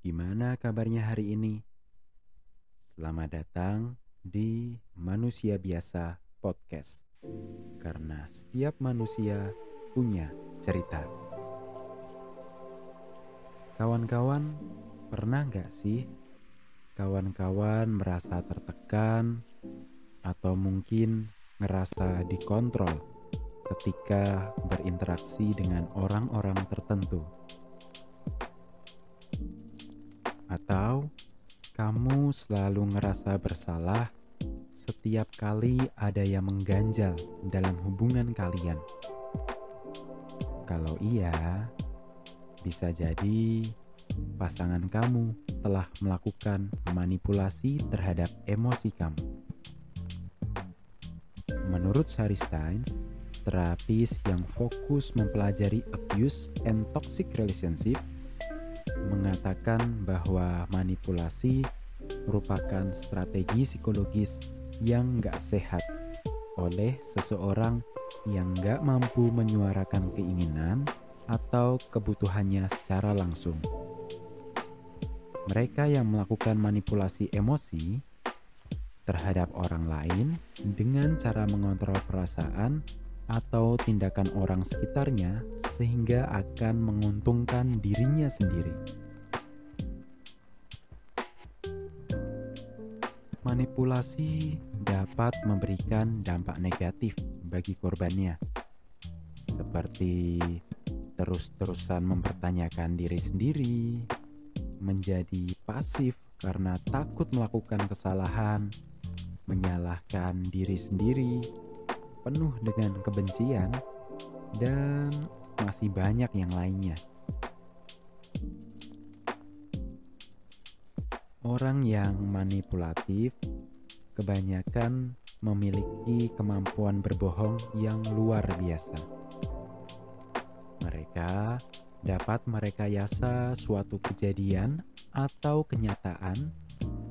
Gimana kabarnya hari ini? Selamat datang di Manusia Biasa Podcast. Karena setiap manusia punya cerita. Kawan-kawan, pernah gak sih kawan-kawan merasa tertekan atau mungkin ngerasa dikontrol ketika berinteraksi dengan orang-orang tertentu? Atau kamu selalu ngerasa bersalah setiap kali ada yang mengganjal dalam hubungan kalian? Kalau iya, bisa jadi pasangan kamu telah melakukan manipulasi terhadap emosi kamu. Menurut Shari Steins, terapis yang fokus mempelajari abuse and toxic relationship mengatakan bahwa manipulasi merupakan strategi psikologis yang gak sehat oleh seseorang yang gak mampu menyuarakan keinginan atau kebutuhannya secara langsung. Mereka yang melakukan manipulasi emosi terhadap orang lain dengan cara mengontrol perasaan atau tindakan orang sekitarnya sehingga akan menguntungkan dirinya sendiri. Manipulasi dapat memberikan dampak negatif bagi korbannya, seperti terus-terusan mempertanyakan diri sendiri, menjadi pasif karena takut melakukan kesalahan, menyalahkan diri sendiri, penuh dengan kebencian, dan masih banyak yang lainnya. Orang yang manipulatif kebanyakan memiliki kemampuan berbohong yang luar biasa. Mereka dapat merekayasa suatu kejadian atau kenyataan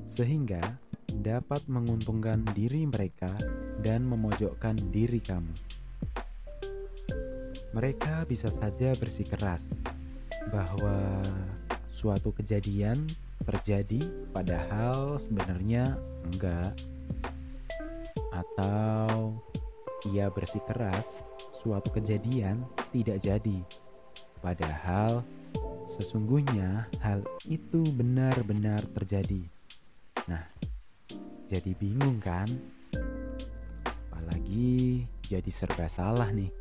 sehingga dapat menguntungkan diri mereka dan memojokkan diri kamu. Mereka bisa saja bersikeras bahwa suatu kejadian terjadi padahal sebenarnya enggak atau ia bersikeras suatu kejadian tidak jadi padahal sesungguhnya hal itu benar-benar terjadi. Nah, jadi bingung kan? Apalagi jadi serba salah nih.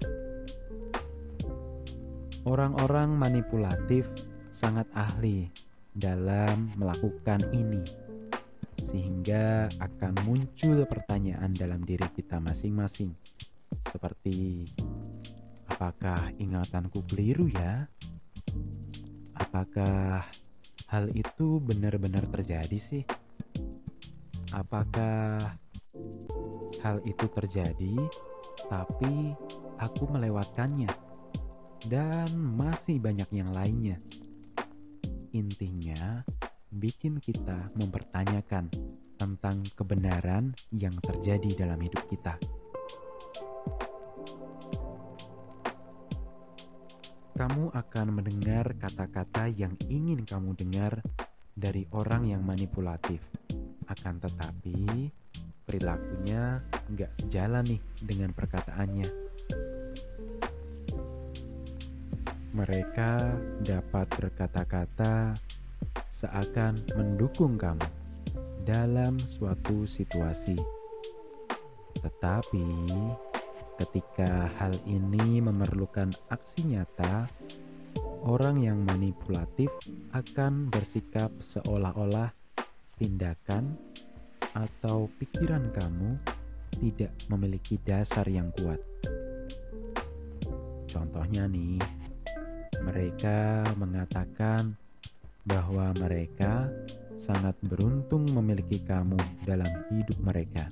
Orang-orang manipulatif sangat ahli dalam melakukan ini, sehingga akan muncul pertanyaan dalam diri kita masing-masing, seperti: "Apakah ingatanku keliru ya? Apakah hal itu benar-benar terjadi sih?" Apakah hal itu terjadi, tapi aku melewatkannya, dan masih banyak yang lainnya. Intinya, bikin kita mempertanyakan tentang kebenaran yang terjadi dalam hidup kita. Kamu akan mendengar kata-kata yang ingin kamu dengar dari orang yang manipulatif akan tetapi perilakunya nggak sejalan nih dengan perkataannya. Mereka dapat berkata-kata seakan mendukung kamu dalam suatu situasi. Tetapi ketika hal ini memerlukan aksi nyata, orang yang manipulatif akan bersikap seolah-olah tindakan atau pikiran kamu tidak memiliki dasar yang kuat. Contohnya nih, mereka mengatakan bahwa mereka sangat beruntung memiliki kamu dalam hidup mereka.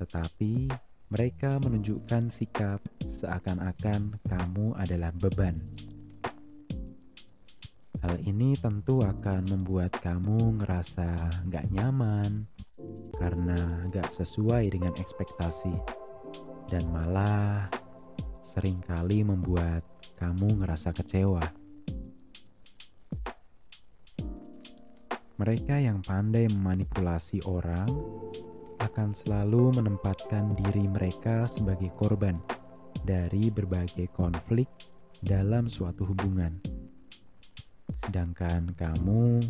Tetapi mereka menunjukkan sikap seakan-akan kamu adalah beban Hal ini tentu akan membuat kamu ngerasa gak nyaman karena gak sesuai dengan ekspektasi dan malah sering kali membuat kamu ngerasa kecewa. Mereka yang pandai memanipulasi orang akan selalu menempatkan diri mereka sebagai korban dari berbagai konflik dalam suatu hubungan. Sedangkan kamu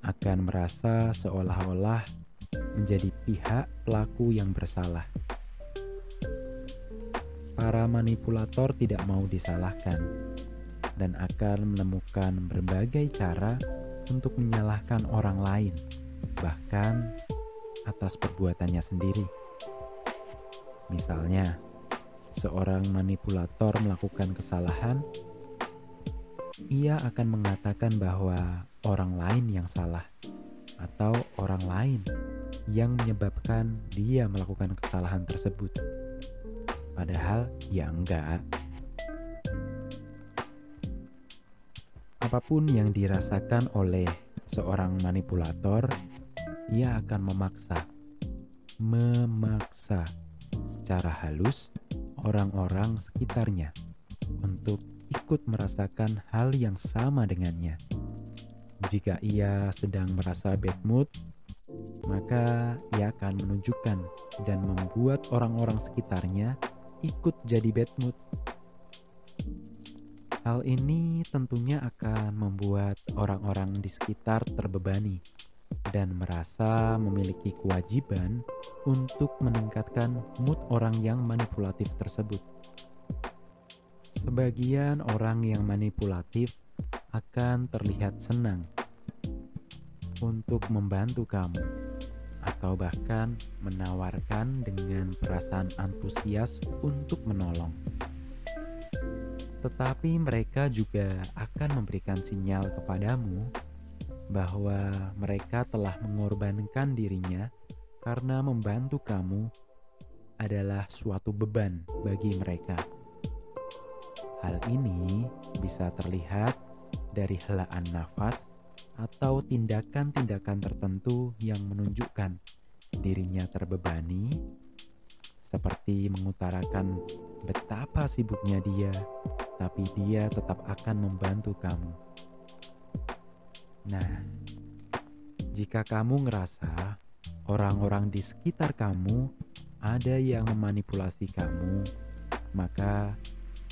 akan merasa seolah-olah menjadi pihak pelaku yang bersalah. Para manipulator tidak mau disalahkan dan akan menemukan berbagai cara untuk menyalahkan orang lain, bahkan atas perbuatannya sendiri. Misalnya, seorang manipulator melakukan kesalahan, ia akan mengatakan bahwa orang lain yang salah atau orang lain yang menyebabkan dia melakukan kesalahan tersebut. Padahal ya enggak. Apa pun yang dirasakan oleh seorang manipulator, ia akan memaksa, memaksa secara halus orang-orang sekitarnya untuk ikut merasakan hal yang sama dengannya. Jika ia sedang merasa bad mood, maka ia akan menunjukkan dan membuat orang-orang sekitarnya ikut jadi bad mood. Hal ini tentunya akan membuat orang-orang di sekitar terbebani dan merasa memiliki kewajiban untuk meningkatkan mood orang yang manipulatif tersebut. Sebagian orang yang manipulatif akan terlihat senang untuk membantu kamu, atau bahkan menawarkan dengan perasaan antusias untuk menolong. Tetapi mereka juga akan memberikan sinyal kepadamu bahwa mereka telah mengorbankan dirinya karena membantu kamu adalah suatu beban bagi mereka. Hal ini bisa terlihat dari helaan nafas atau tindakan-tindakan tertentu yang menunjukkan dirinya terbebani, seperti mengutarakan betapa sibuknya dia, tapi dia tetap akan membantu kamu. Nah, jika kamu ngerasa orang-orang di sekitar kamu ada yang memanipulasi kamu, maka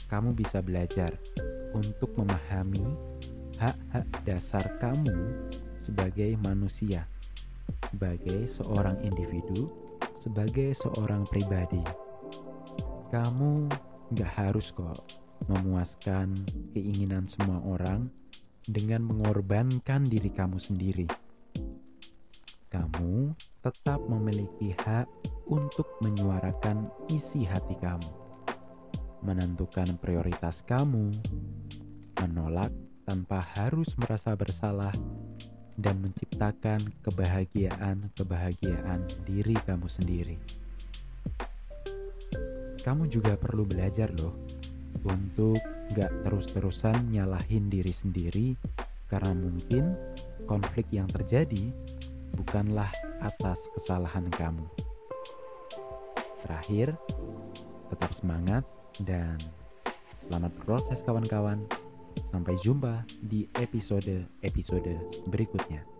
kamu bisa belajar untuk memahami hak-hak dasar kamu sebagai manusia, sebagai seorang individu, sebagai seorang pribadi. Kamu gak harus kok memuaskan keinginan semua orang dengan mengorbankan diri kamu sendiri. Kamu tetap memiliki hak untuk menyuarakan isi hati kamu menentukan prioritas kamu, menolak tanpa harus merasa bersalah, dan menciptakan kebahagiaan-kebahagiaan diri kamu sendiri. Kamu juga perlu belajar loh untuk gak terus-terusan nyalahin diri sendiri karena mungkin konflik yang terjadi bukanlah atas kesalahan kamu. Terakhir, tetap semangat dan selamat proses kawan-kawan. Sampai jumpa di episode-episode berikutnya.